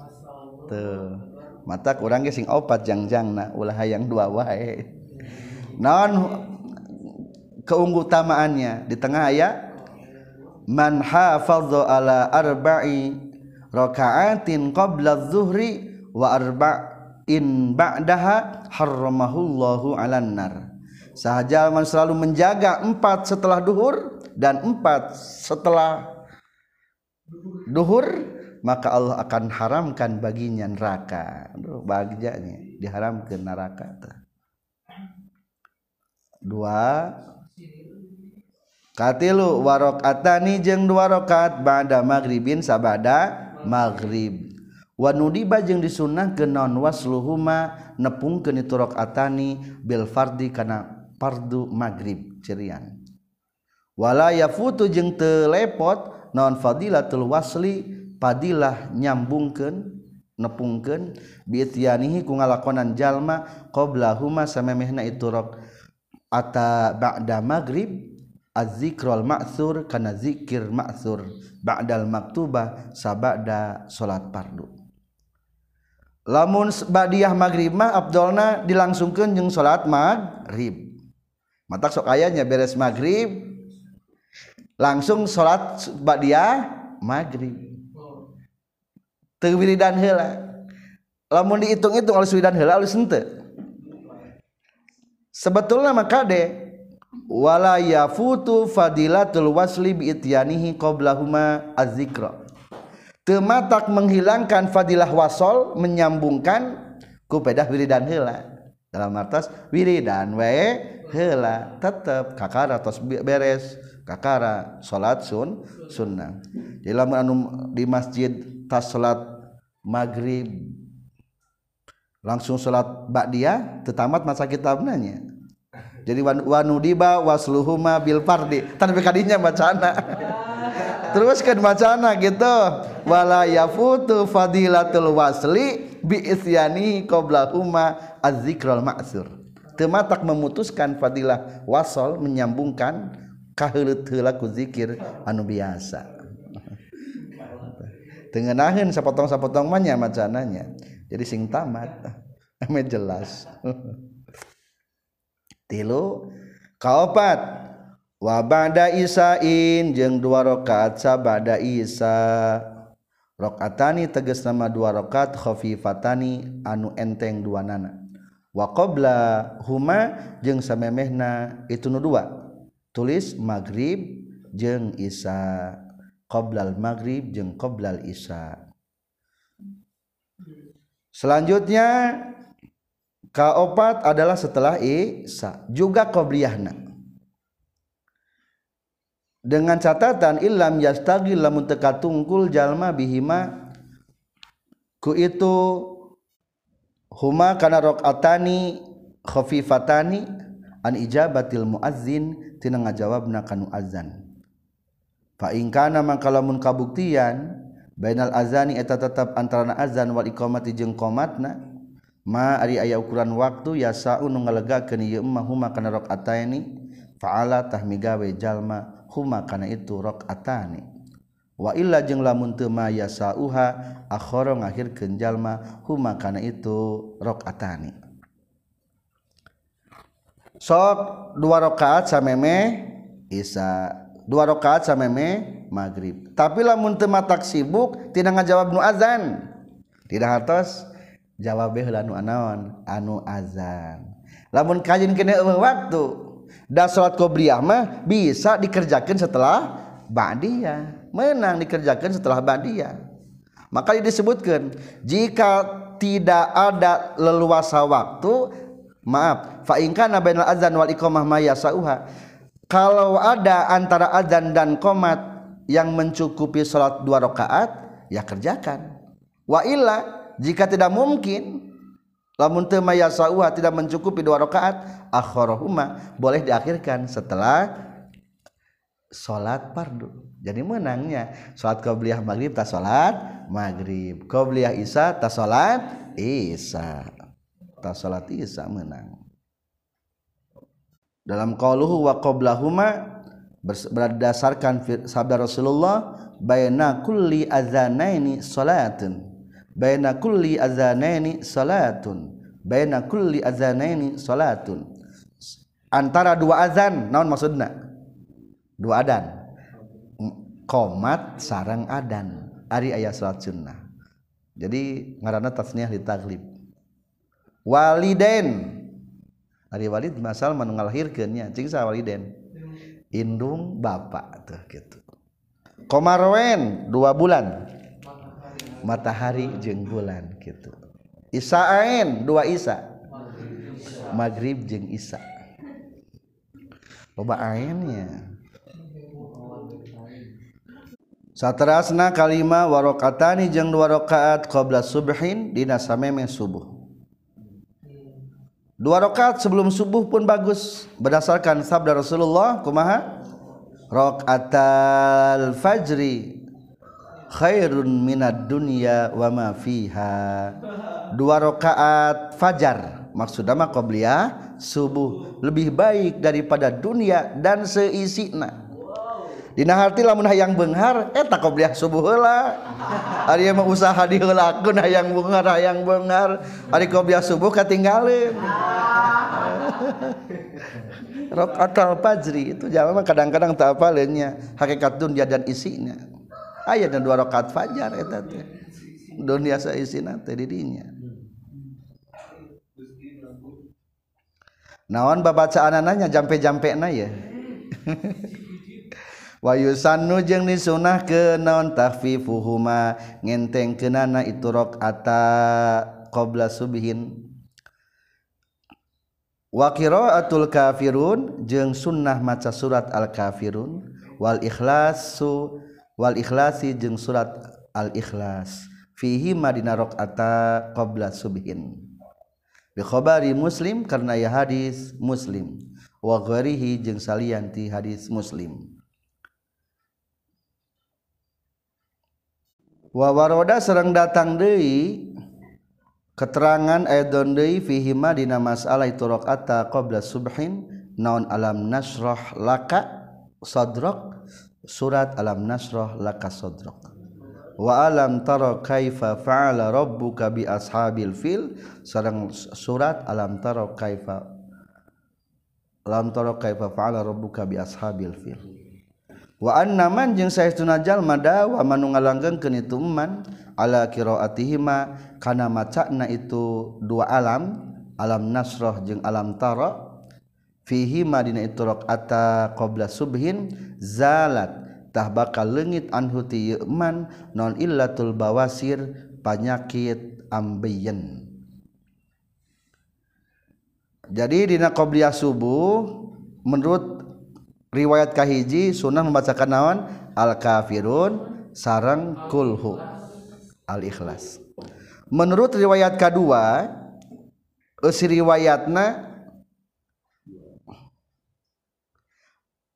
Tuh mata kurang ge sing opat jangjangna ulah hayang dua wae. Naon keunggutamaannya? Di tengah ayat man hafadha ala arba'i raka'atin qabla adh-dhuhri wa arba'in ba'daha harramahullahu 'alan nar sahaja man selalu menjaga empat setelah duhur dan empat setelah duhur maka Allah akan haramkan baginya neraka. Aduh bagiannya diharamkan neraka. Dua katilu warokatani jeung dua rokat ba'da maghribin sabada maghrib. Wa nudiba jeung disunnahkeun naon wasluhuma nepungkeun itu rakaatani bil fardi kana fardu maghrib cirian wala yafutu jeung teu lepot naon fadilatul wasli padilah nyambungkeun nepungkeun biityanihi ku ngalakonan jalma qoblahuma samemehna itu rakaat ba'da maghrib az-zikrul ma'thur kana zikir ma'thur. Ba'dal maktubah sabada salat fardu. Lamun badiah maghrib mah abdolna dilangsungkeun jeung salat maghrib. Mata sok ayanya beres maghrib langsung salat badiah maghrib. Teu wiridan heula. Lamun dihitung-hitung alus wiridan heula alus henteu. Sebetulnya maka deh wala yafutu fadilatul wasli bi ityanihi qablahuma az-zikra. Tematak menghilangkan fadilah wasol menyambungkan ku pedah wiridan heula. Dalam artas wiridan we heula tetep kakara tos beres kakara salat sun sunnah. Di lamun anu di masjid tas salat maghrib langsung salat ba'diyah tetamat masa kitabnya jadi wanu diba wasluhuma bil fardi. Tapi kadinya bacana teruskan bacana gitu. Wala yafutu fadilatul wasli bi isyani qablahuma az-zikrul ma'sur tematak memutuskan fadilah wasol menyambungkan kaheuleut heula ku zikir anu biasa. Tengenaheun sapotong-sapotong mah nya macananya. Jadi sing tamat. Ame jelas tilu. Kaopat. Wabada isain jeng dua rakaat sabada isa. Rakaatani tegas nama dua rakaat khafifatani anu enteng dua nana. Wa qabla huma jeung samemehna itu nu dua. Tulis maghrib jeung isa. Qoblal maghrib jeung qoblal isa. Selanjutnya kaopat adalah setelah isa juga qobliyahna. Dengan catatan ilam yastagil lamun teka tungkul jalma bihima ku itu huma kana rakaatani khafifatani an ijabatil muazzin tina ngajawabna kanu azan. Fa in kana mangka lamun kabuktian bainal azani eta tetap antara azan wal iqamati jeung qomatna ma ari aya ukuran waktu yasa nu ngalegakeun ieu mah huma kana rakaataini fa'ala tah migawe jalma huma kana itu rakaatani wa illa jeung lamun teu ma yasauha akhara ngakhirkeun jalma huma kana itu rakaatani sok dua rakaat sameme isa. Dua rakaat sameme maghrib tapi lamun teu matak sibuk tidak ngajawab nu azan. Tidak hartos. Jawab anu anaon anu azan. Lamun kajin kena waktu da salat qobliyah mah bisa dikerjakan setelah ba'diyah. Menang dikerjakan setelah ba'diyah. Maka disebutkan jika tidak ada leluasa waktu maaf fa in kana bainal azan wal iqamah ma yasauha. Kalau ada antara azan dan qomat yang mencukupi salat dua rakaat ya kerjakan. Wa illa jika tidak mungkin lamun teu mayasauha tidak mencukupi dua rakaat akharahuma boleh diakhirkan setelah salat fardu. Jadi menangnya salat qabliyah maghrib ta salat maghrib. Qabliyah isya ta salat isya. Ta salat isya menang. Dalam qauluhu wa qablahuma berdasarkan sabda Rasulullah bayna kulli adzanaini salatun baina kulli adzanaini salatun. Baina kulli adzanaini salatun. Antara dua azan naon maksudna? Dua adan. Komat sarang adan. Ari ayat salat sunnah. Jadi ngaranna tasniah li taglib. Waliden ari walid masal manu ngalahirkeunnya cing sa waliden indung bapak tuh gitu. Komarwen dua bulan matahari jeng bulan gitu Isa'ain dua Isa. Maghrib jeng Isa. Lobaannya satterasna kalima warokatani jeung dua rakaat qobla subhin dina sameme subuh. Dua rakaat sebelum subuh pun bagus berdasarkan sabda Rasulullah kumaha? Rakaat fajri khairun minad dunya wa ma fiha. Dua rakaat fajar. Maksudnya mah qobliyah subuh. Lebih baik daripada dunia dan seisina. Dina hati lamun hayang benghar eta qobliyah subuh heula. Ari mah usaha diheulakeun hayang benghar hayang benghar. Ari qobliyah subuh katinggalin. Rakaat fajri itu jangan kadang-kadang tak apa lainnya hakikat dunia dan isinya ayat dan dua rakaat fajar eta teh. Don biasa isina teh di dinya. Naon babacaanannya jampe-jampena ya. Wahyu sannu jeung disunah ke naon? Tahfifuhuma. Ngenteng kenana itu rakaata qabla subhin wa qiraatul kafirun jeung sunnah maca surat al kafirun wal ikhlasu wal ikhlasi jeung surat al ikhlas. Fihi madina ata qabla subhin. Bi khabari muslim karena ya hadis muslim. Wa ghairihi jeung salianti hadis muslim. Wawaroda serang datang Dewi keterangan ayatdon fihima di masalah itu rakaata qobla subhin naon alam nasroh laka sodrok surat alam nasroh laka sodrok wa alam taro kaifa fa'ala rabbuka bi ashabil fil? Sareng surat alam taro kaifa alam taro kaifa fa'ala rabbuka bi ashabil fil. Naman saya tunjal mada wa manunggalanggeng ke ituman ala kiroatihima karena macana itu dua alam alam nasroh jeung alam taro fihima iturokata qobla subhin zalattah bakal legit anhutiman non illatul bawasir panyakit ambiien jadi Dina qobliah subuh menurut riwayat kahiji sunnah membacakan naon? Al kafirun sarang kulhu. Al ikhlas menurut riwayat kedua usi riwayatna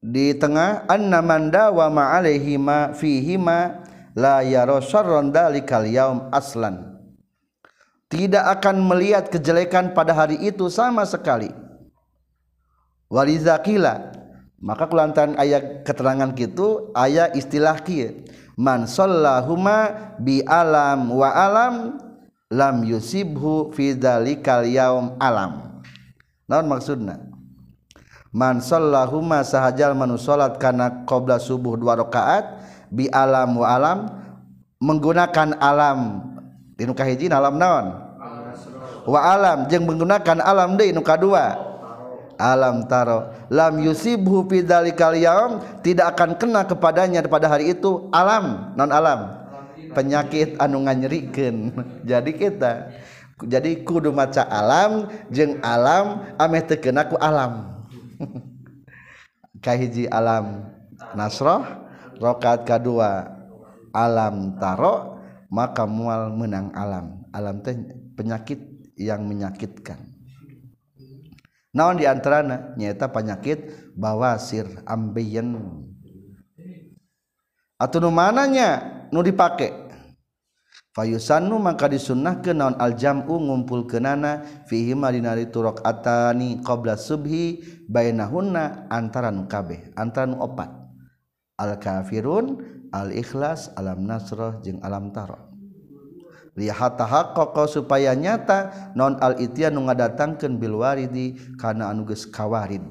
di tengah anna manda wa ma alaihima fihima la yara syarran dalikal yaum aslan. Tidak akan melihat kejelekan pada hari itu sama sekali. Walizakila maka kulantaran ayat keterangan gitu ayat istilah kia man sallahuma bi alam wa alam lam yusibhu fi dzalikal yaum alam. Naon maksudna man sallahuma sahajal manu salat kana qabla subuh dua rakaat bi alam wa alam menggunakan alam. Dinu kahiji alam naon? Wa alam. Jeung menggunakan alam deui nu kadua. Alam taro. Lam yusibhu fi dzalikal yaum tidak akan kena kepadanya pada hari itu alam. Non alam. Penyakit anu nganyerikeun. Jadi kita jadi kudu maca alam jeung alam ameh teu kena ku alam kahiji alam nasroh rokat kedua alam taro maka mual menang alam. Alam teh penyakit yang menyakitkan. Naon di antaranya nyata penyakit bawasir ambeien. Atau nu mananya nu dipakai Fayusannu maka disunnah ke naon aljamu ngumpul kenana fihi madinari turok atani qabla subhi bainahunna antara nu kabeh antara nu opat. Al kafirun al ikhlas alam nasroh jeung alam taro lihatahak koko supaya nyata non al itian nu Bilwaridi bil waridi kana anu geus kawarid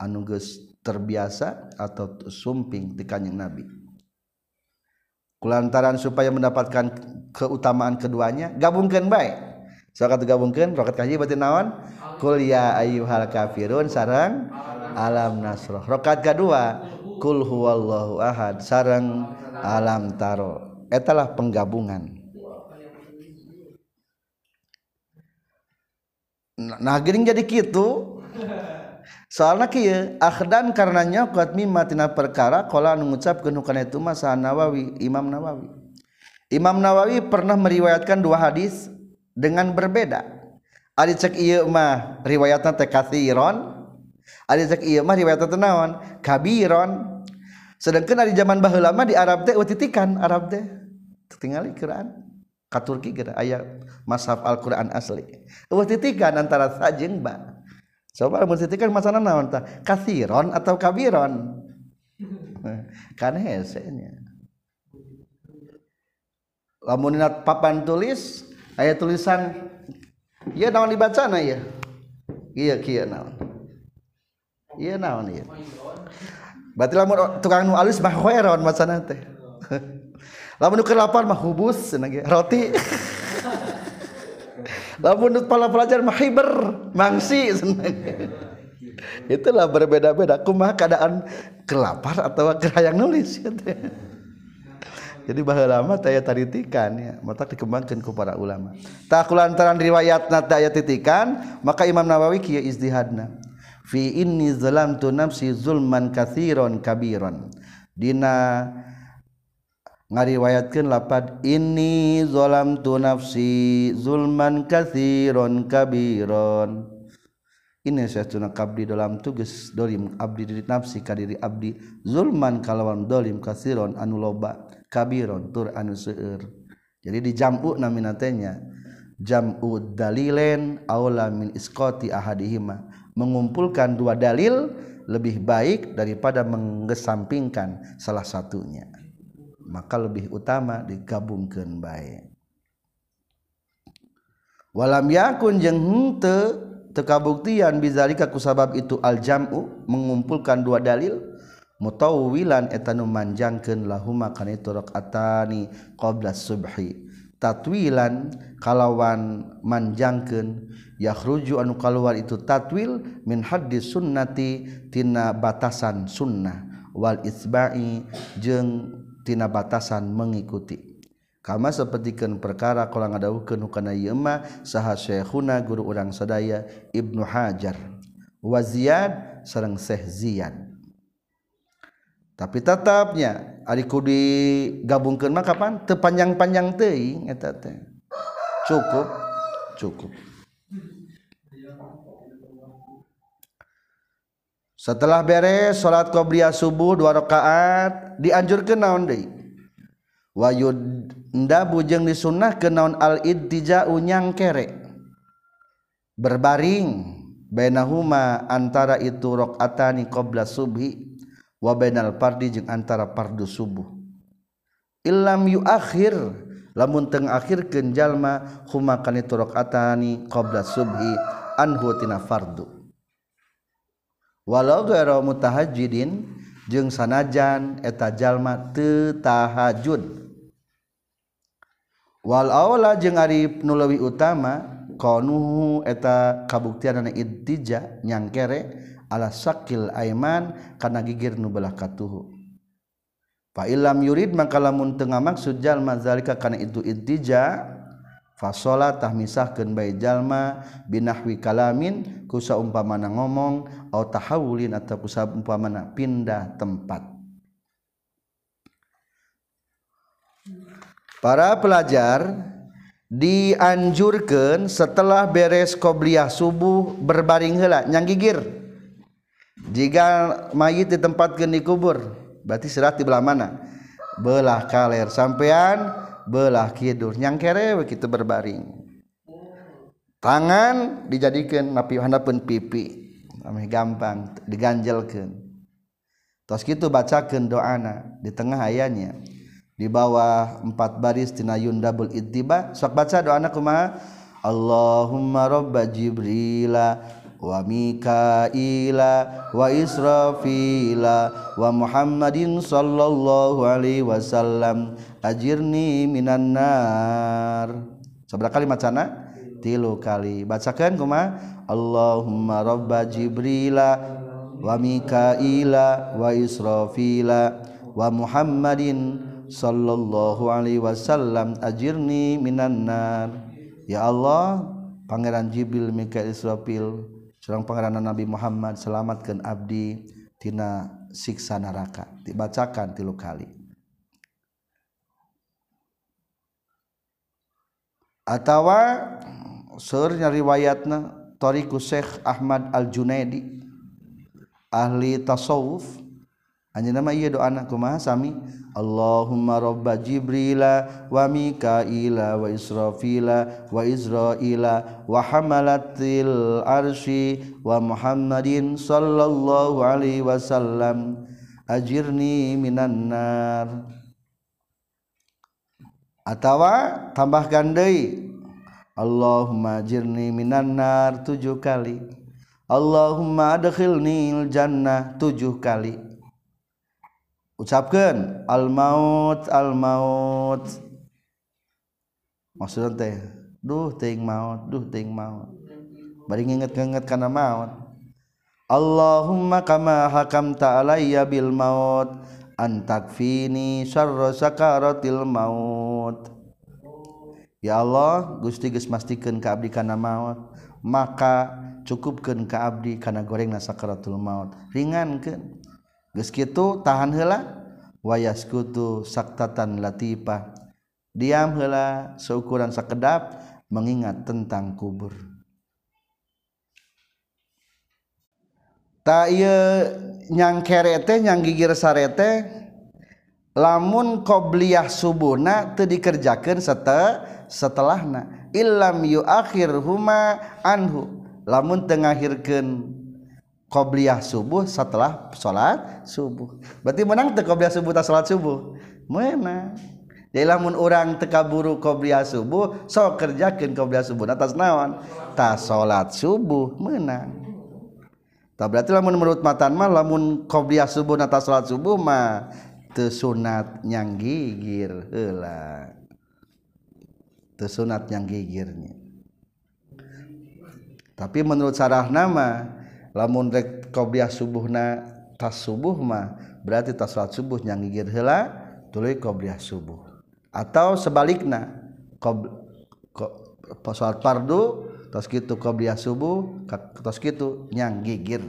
anu geus terbiasa atau sumping di kanjing nabi. Kulantaran supaya mendapatkan keutamaan keduanya gabungkan baik so gabungkan rokat kaji berarti nawan kuliah ayu hal kafirun sarang alam nasroh. Rokat kedua kul huwallahu ahad sarang alam taro. Etalah penggabungan. Nah gering jadi gitu soal ahdan karenanya kuat mimatina perkara kalau mengucap kenukan itu masa Nawawi Imam Nawawi Imam Nawawi pernah meriwayatkan dua hadis dengan berbeda. Ada cek iya mah riwayatnya teh kathiron ada cek iya mah riwayatnya tenawan kabiron. Sedangkan di zaman baheula mah di Arab teh titikan Arab teh. Tinggal Quran. Katurki kira ayat mashaf Al-Quran asli. Titikan antara sajeng ba. Coba mustitikan masana naon tah? Kathiron atau kabiron? kan hesenya. lamuninat papan tulis ayat tulisan iya naon dibaca na iya iya kia naon. Iya naon iya berarti lamun tukang nu alus mah khoeron macana teh. Lamun nu kelapan mah hubus cenah ge roti. Lamun nu pala pelajar mah hiber mangsi cenah itulah berbeda-beda. Kumaha keadaan kelapar atau kerayang nulis ya teh. jadi bah lama saya taritikan ya. Mata dikembangkan ke para ulama. Tak lantaran riwayat nat ayat titikan maka Imam Nawawi kia izdihadna fi inni zalamtu nafsi zulman kathiron kabiron dina ngariwayatkan lapad ini zolam tu nafsi zulman kathiron kabiron ini saya tuna kabdi dalam tugas dolim abdi diri nafsi kadiri abdi. Zulman kalawan dolim kathiron anu loba. Kabiron tur anu seur jadi di jamu naminatenya jamu dalilen aula min iskoti ahadihima. Mengumpulkan dua dalil lebih baik daripada mengesampingkan salah satunya. Maka lebih utama digabungkan baik. Walam yakun jeung henteu tekabuktian bizalika kusabab itu aljamu mengumpulkan dua dalil mutawilan etanu manjangkeun lahuma kana itu rakaatani qabla subhi. Tatwilan kalawan manjangkeun yakhruju anu kaluar itu tatwil min hadis sunnati tina batasan sunnah wal isba'i jeung tina batasan mengikuti. Kama sapertikeun perkara kala ngadawuhkeun kana ieu mah saha syekhuna guru urang sadaya Ibnu Hajar. Wa Ziyad sareng Syekh Ziyad. Tapi tetapnya Ariku digabungkan makapan tepanjang-panjang teing cukup cukup. Setelah beres salat qobliyah subuh dua rakaat dianjur ke naon deui? Wayud ndabu jeung disunnah ke naon al iddija'u nyangkere. Berbaring bainahuma antara itu rakaatani qabla subhi wabainal pardi jeung antara pardu subuh. Illam yu akhir lamun teng akhir jalma huma kana turqatani qabla subhi anhu tina fardu. Walau gara mutahajjidin jeung sanajan eta jalma teu tahajud wal aula jeung ari nu leuwih utama qanuhu eta kabuktianana ittija nyangkere ala sakil aiman kana gigir nu belah katuhu. Fa illam yurid maka lamun teu ngamaksud jalma zalika kana itu ittija tah misahkeun bae jalma binahwi kalamin kusa umpamana ngomong au tahawulin atau kusa umpamana pindah tempat. Para pelajar dianjurkan setelah beres qobliyah subuh berbaring heula nyanggigir jika mayit ditempatkan di kubur berarti serat di belah mana? Belah kaler. Sampean belah kidur yang kere begitu berbaring. Tangan dijadikan napi handapun pipi. Ameh gampang diganjelkan. Tos gitu bacakan doana di tengah ayatnya di bawah empat baris tina yundabul ittiba. Sok baca doana kumaha? Allahumma robba jibrila wa Mikaila wa Israfila wa Muhammadin sallallahu alaihi wasallam. Ajirni minan nar. Seberapa kali macana tilu kali. Bacakan kuma. Allahumma rabba jibrila wa mikaila wa israfila wa Muhammadin sallallahu alaihi wasallam. Ajirni minan nar. Ya Allah Pangeran Jibril Mikail Israfil seorang pengaranan Nabi Muhammad selamatkan Abdi tina siksa neraka. Dibacakan tilu kali. Atawa surnya riwayatna Toriku Syekh Ahmad Al Junaidi ahli tasawuf hanya nama iya doa anak kumaha sami. Allahumma robba Jibrila wa Mikaila wa Israfila wa Israila wa hamalatil arshi wa Muhammadin sallallahu alaihi wasallam. Ajirni minan nar. Atawa tambahkan deui. Allahumma ajirni minan nar tujuh kali. Allahumma adkhilni jannah tujuh kali ucapkan almaut almaut. Maksud teh duh ting maut duh ting maut. Bari nginget-nginget kana maut. Allahumma kama hakam ta'alayya bil maut antakfini syarra sakaratil maut. Ya Allah Gusti geus mastikeun ka abdi kana maut maka cukupkeun ka abdi kana gorengna sakaratul maut. Ringankeun. gitu tahan hela wayaskutu saktatan latifah diam hela seukuran sekedap mengingat tentang kubur. Tak iya nyang kerete nyang gigir sarete lamun qobliyah subuhna teu dikerjakeun sete setelahna. Illam yuakhirhuma anhu lamun teu ngakhirkeun qobliyah subuh setelah sholat subuh. Berarti menang teu qobliyah subuh tak sholat subuh? Menang. Jadi lamun orang teka buru qobliyah subuh so kerjakan qobliyah subuh atas naon? Tak sholat subuh menang. Tak berarti lamun menurut matan mah lamun qobliyah subuh atas sholat subuh mah sunat nyang gigir heula. Sunat nyang gigirnya. Tapi menurut sarah nama lamun rek qobliyah subuhna tas subuh mah berarti tas salat subuh yang gigir heula tuluy qobliyah subuh. Atau sebaliknya qob ko, salat fardu tos kitu qobliyah subuh tos kitu yang gigir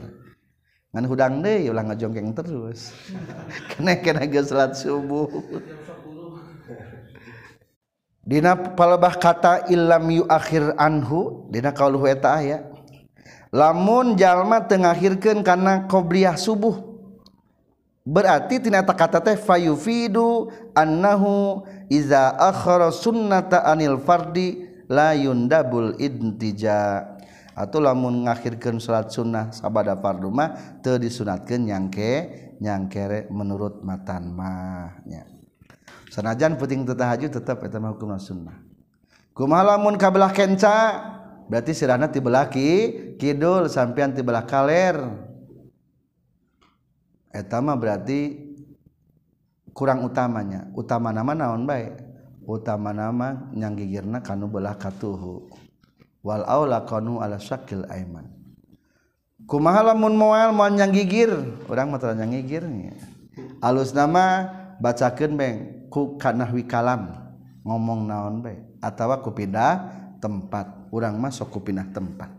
ngan hudang deui ulah ngajongkeng terus. Kena kena geus salat subuh. Dina palebah kata illam yu akhir anhu dina kauluh eta aya. lamun jalma tengakhirkan karena qobliyah subuh. Berarti tinata kata teh fayufidu annahu iza akhara sunnata anil fardi la yundabul intija. Atau lamun ngakhirkan salat sunnah sabada fardu mah teu disunatkeun nyangke nyangkere menurut matan mah nya sanajan penting tetahajud tetap eta mah hukumna sunnah. Kumaha lamun kabelah kenca? Berarti sirahna ti ki kidul sampean ti belah kaler. Eta mah berarti kurang utamanya. Utama nama naon bae? Utama nama nyang gigirna kanu belah katuhu. Wal aula kanu ala syakil aiman. Kumaha lamun moal moal nyang gigir urang mah nyang gigir alus nama bacakeun beng. Ku kanahwi kalam. Ngomong naon bae? Atawa ku pindah tempat. Orang masuk kupinah tempat.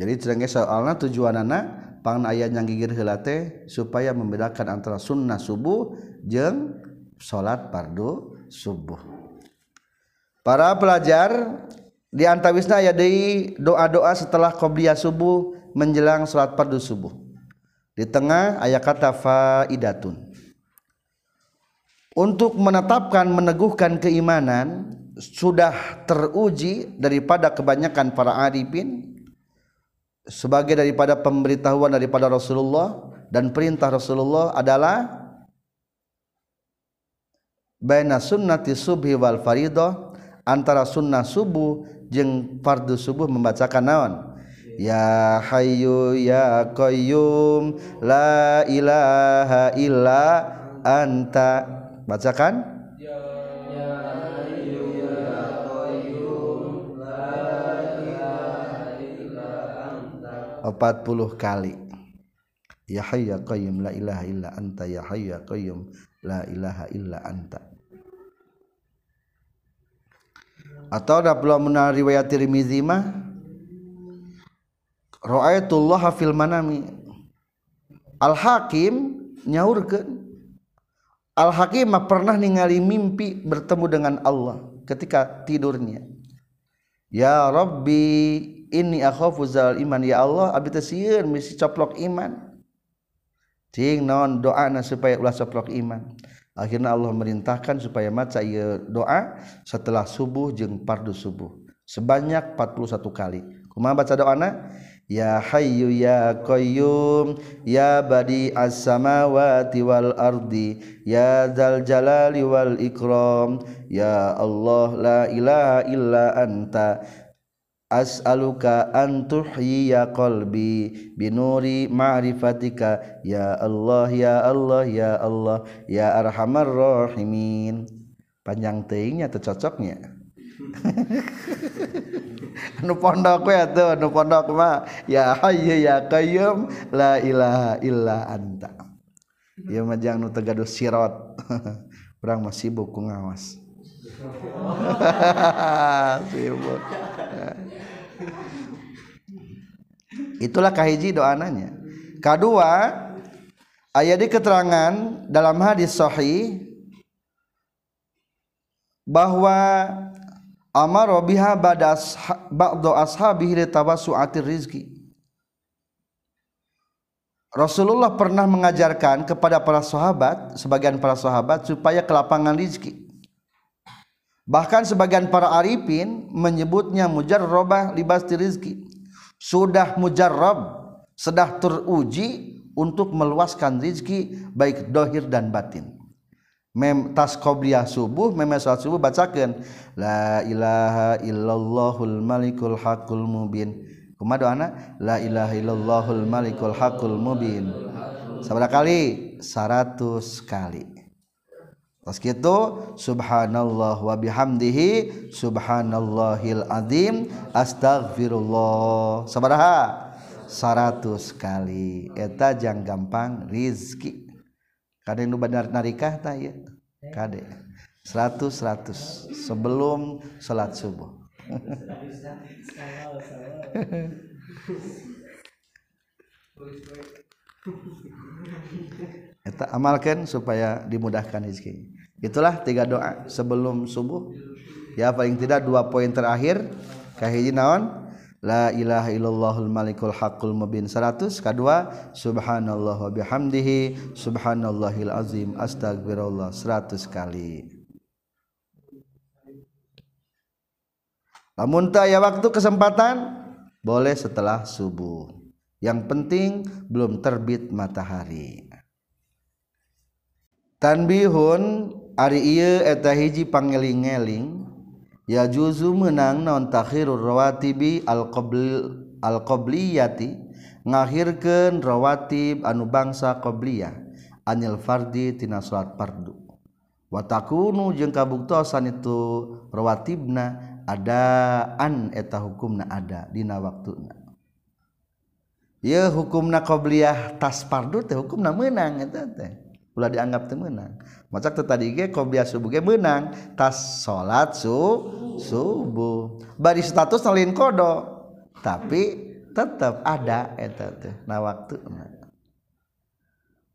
Jadi cerengge soalnya tujuan anak pangan ayat yang gigir helate supaya membedakan antara sunnah subuh jeng sholat pardu subuh. Para pelajar di antawisna ya doa-doa setelah qobliyah subuh menjelang sholat pardu subuh. Di tengah ayat kata faidatun untuk menetapkan meneguhkan keimanan sudah teruji daripada kebanyakan para arifin sebagai daripada pemberitahuan daripada Rasulullah dan perintah Rasulullah adalah baina sunnati subhi wal faridah antara sunnah subuh jeung fardu subuh membacakan naon? Ya hayyu ya qayyum la ilaha illa anta bacakan. Empat puluh kali. Ya hayya qayyum la ilaha illa anta. Ya hayya qayyum la ilaha illa anta. Atau udah belum mengenal riwayat Tirmizi mah? Ra'aitullah fil manami. Al Hakim nyaurkeun Al Hakim mah pernah ningali mimpi bertemu dengan Allah ketika tidurnya. Ya Rabbi inni akhafu zal iman. Ya Allah abdi teh sieun misi coplok iman. Cing naon doana supaya ulah coplok iman. Akhirnya Allah merintahkan supaya maca ieu doa setelah subuh jeung fardu subuh. Sebanyak 41 kali. Kumaha baca doana ya hayyu ya qayyum ya badi as-samawati wal ardi ya dzal jalali wal ikram ya Allah la ilaha illa anta as'aluka an tuhyiya qalbi binuri ma'rifatika. Ya Allah ya Allah ya Allah ya arhamar rahimin. Panjang teuingnya teu anu pondok we atuh anu pondok mah ya hayyu ya qayyum la ilaha illa anta. Ieu mah jang nu teu gaduh sirat urang mah sibuk ku ngawas. Sibuk. Itulah kahiji doananya. Kedua ayat di keterangan dalam hadis sahih bahwa amar biha badas ba'du ashabihi litawassu'atir rizki Rasulullah pernah mengajarkan kepada para sahabat, sebagian para sahabat supaya kelapangan rizki. Bahkan sebagian para arifin menyebutnya mujarrabah libasti rizki. Sudah mujarab sudah teruji untuk meluaskan rizki baik dohir dan batin mem tas qobliyah subuh mem salat subuh bacakan. La ilaha illallahul malikul hakul mubin. Kumaha doana la ilaha illallahul malikul hakul mubin. Sabaraha kali? 100 kali. Pas gitu subhanallah wa bihamdihi subhanallahil azim astagfirullah sabaraha 100 kali. Eta jang gampang rizki kade nu benar narikah tah ya kade 100 100 sebelum salat subuh Eta amalkan supaya dimudahkan rezeki. Itulah tiga doa sebelum subuh. Ya paling tidak dua poin terakhir kahiji naon? La ilaha illallahul malikul haqqul mubin 100 kedua subhanallah wa bihamdihi subhanallahil azim astagfirullah 100 kali. Lamun ya waktu kesempatan boleh setelah subuh. Yang penting belum terbit matahari. Tanbihun ari ieu eta hiji pangeling-eling ya juzu menang non takhirur rawatibi al qabl al qabliyati ngakhirkeun rawatib anu bangsa qabliyah anil fardi tina salat fardu. Wa takunu jeung kabuktosan itu rawatibna ada an eta hukumna ada dina waktuna. Ya hukumna qabliyah tas fardu teh hukumna meunang eta teh. Ulah dianggap temenang macak teu tadi ge qobliyah subuh ge meunang tas salat su subuh. Bari status lain kodo tapi tetap ada eta teh na waktuna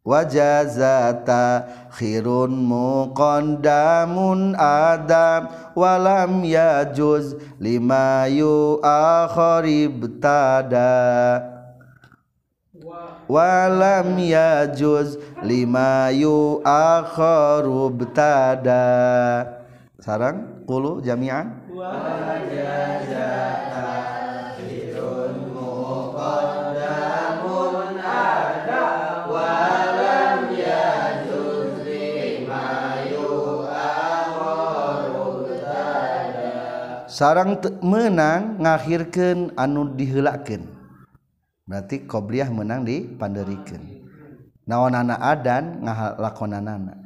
wajazata khirun muqaddamun adam walam yajuz lima yu akharib tada walam yajuz lima yu akharu btada. Sarang qulu jami'an. Sarang menang ngakhirkan anu dihelaken berarti qobliyah menang di panderikan. Naon anak adan ngalakonanana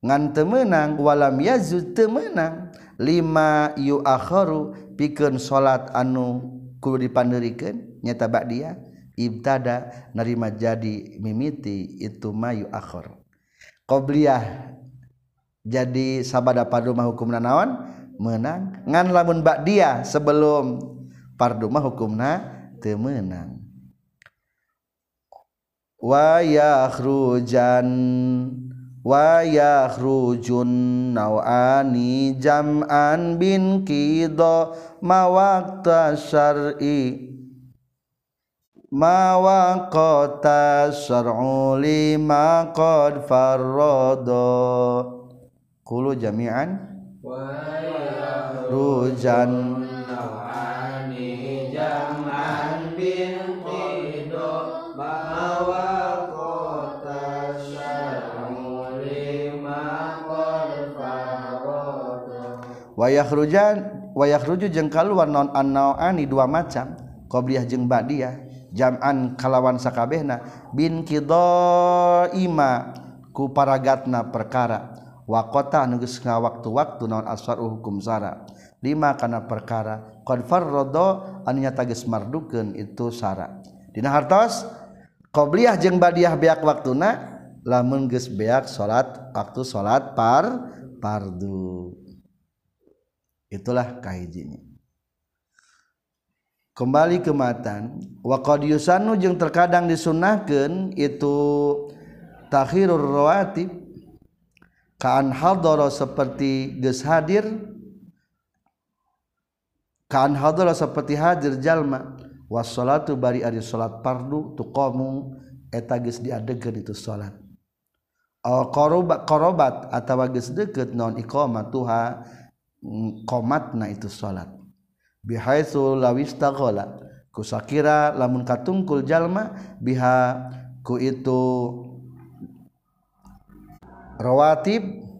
ngan temenang walam yazud temenang lima yu akharu pikeun salat anu kudu dipanderikan nyata dia ibtada nerima jadi mimiti itu mayu akhar qobliyah jadi sabada padu mah hukumna naon? Menang. Ngan lamun bak dia sebelum parduma hukumna temenang wayahrujan wayahrujun nawani jam'an bin kido mawakta syar'i. Mawaqata syar'u lima qad farrada. Kulu jami'an. Rujan. nawani jam'an bin wayahjan wayah ruju jeng kaluan non anani dua macam. Qobliyah jeung badiah jaman kalawan sakabehna. Bin kidoima ku paragatna perkara. Wa kota nugus waktu-waktu non aswaru hukum sara. Lima kana perkara. Qad farrada nyata geus mardukeun itu sara. Dina hartos qobliyah jeung badiah beak waktuna lamun geus beak salat waktu salat par pardu. itulah kahijinya kembali ke matan wa qad yusannu jeung terkadang disunahkeun itu takhirur rawatib kaan hadara seperti geus hadir kaan hadara seperti hadir jalma was salatu bari ari salat fardu tuqamu eta geus diadegeun itu salat. Aw qorobat atawa geus deukeut non iqamatuha komat na itu salat bihaitsu lawistaghala kusakira lamun katungkul jalma biha ku itu rawatib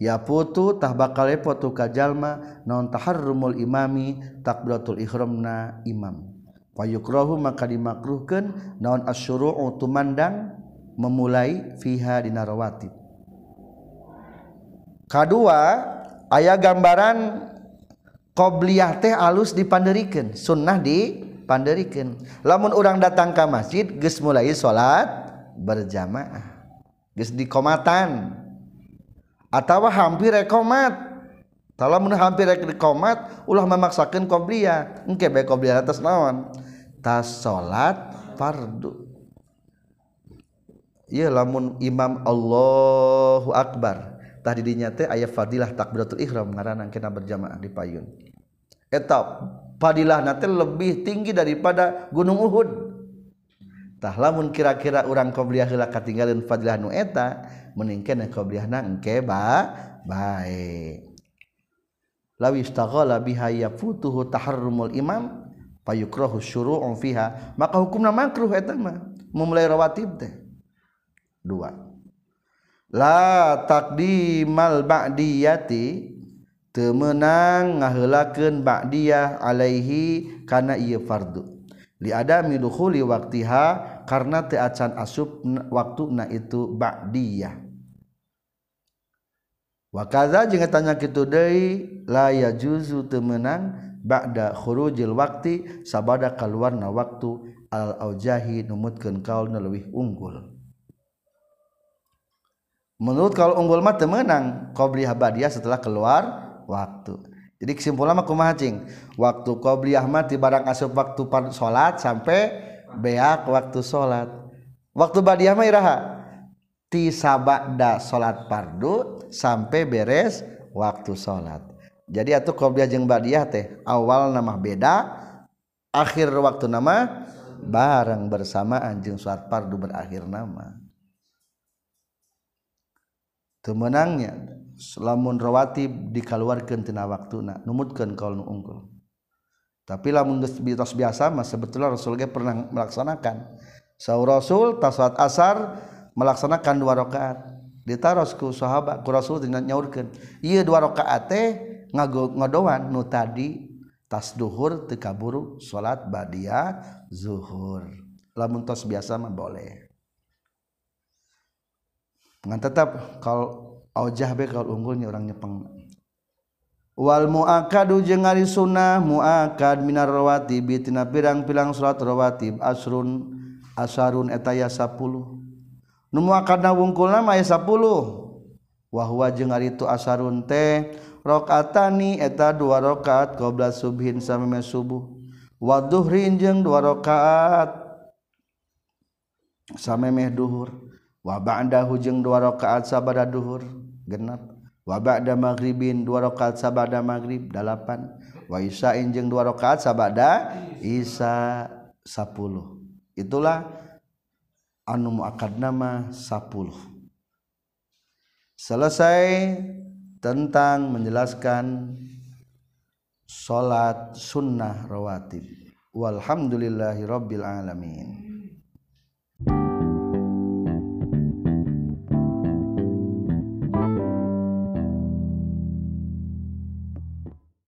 ya putu tah bakal lepot tu kajalma non taharrumul imami takbiratul ihramna imam. Fayukrahu maka dimakruhkeun naon asyuru'u tumandang memulai fiha dina rawatib. Kadua aya gambaran qobliyah teh alus dipanderikan sunnah dipanderikan. Lamun orang datang ke masjid geus mulai salat berjamaah geus di komatan atawa hampir rekomat. Kalau mun hampir rek komat ulah memaksakan qobliyah. Engke bae qobliyah atas naon? Tas salat fardu. Iya lamun imam Allahu Akbar tah didinya teh aya fadilah takbiratul ihram ngaranna kena berjamaah di payun. Eta fadilahna teh lebih tinggi daripada gunung Uhud. Tah lamun kira-kira urang qabliyah heula katinggalin fadilah nu eta mending kana qabliyahna engke ba bae lawi istaghala biha yafutuhu taharrumul imam payukrahu syuru'un fiha maka hukumna makruh eta mah. Memulai rawatib teh. Dua. la takdimal ba'diyati teu meunang ngaheulakeun ba'diyah alaihi kana ieu fardu. Li adami dukhuli waqtiha karena teu acan asup waktuna itu ba'diyah. Wa kadza jeung tanya kitu deui la yajuzu teu meunang ba'da khurujil waqti sabada kaluarna waktu al aujahi numutkeun kaul nu leuwih unggul. Menurut kalau unggul mah teu meunang qabliyah ba'diyah setelah keluar waktu. Jadi kesimpulan mah kumaha cing? Waktu mah ti barang asup waktu salat sampai beak waktu salat waktu badiah mah iraha? Ti sabada salat fardu sampai beres waktu salat jadi atuh qobliyah jeung badiah teh awal nama beda akhir waktu nama bareng bersamaan jeung salat fardu berakhir nama temenangnya lamun rawatib dikeluarkan tina waktuna numutkeun kaul nu unggul tapi lamun mitos biasa mah sebetulnya Rasul ge pernah melaksanakan. Sahur Rasul tasawat asar melaksanakan dua rakaat. Ditaros ku sahabat ku Rasul dengan nyaurkeun. Ieu dua rakaat teh ngadoan nu tadi tas duhur teu kaburu salat badiah zuhur. Lamun tos biasa mah boleh ngan tetap kalau aujah be kalau unggulnya orang nyepeng wal muakadu jeung ari sunnah muakad minar rawatib tina pirang-pirang salat rawatib asrun asarun eta ya 10 nu muakadna wungkulna mah 10 wa huwa jeung ari itu asarun teh rakaatani eta dua rakaat qabla subhin sameme subuh. Wa dhuhrin jeung dua rakaat sameme duhur. Wa ba'dahu jeung dua rakaat sabada duhur. Genap. Wa ba'da maghribin dua rakaat sabada maghrib. Dalapan wa isyain jeung dua rakaat sabada isya 10 itulah anu muakad nama 10 selesai tentang menjelaskan salat sunnah rawatib. Walhamdulillahi rabbil alamin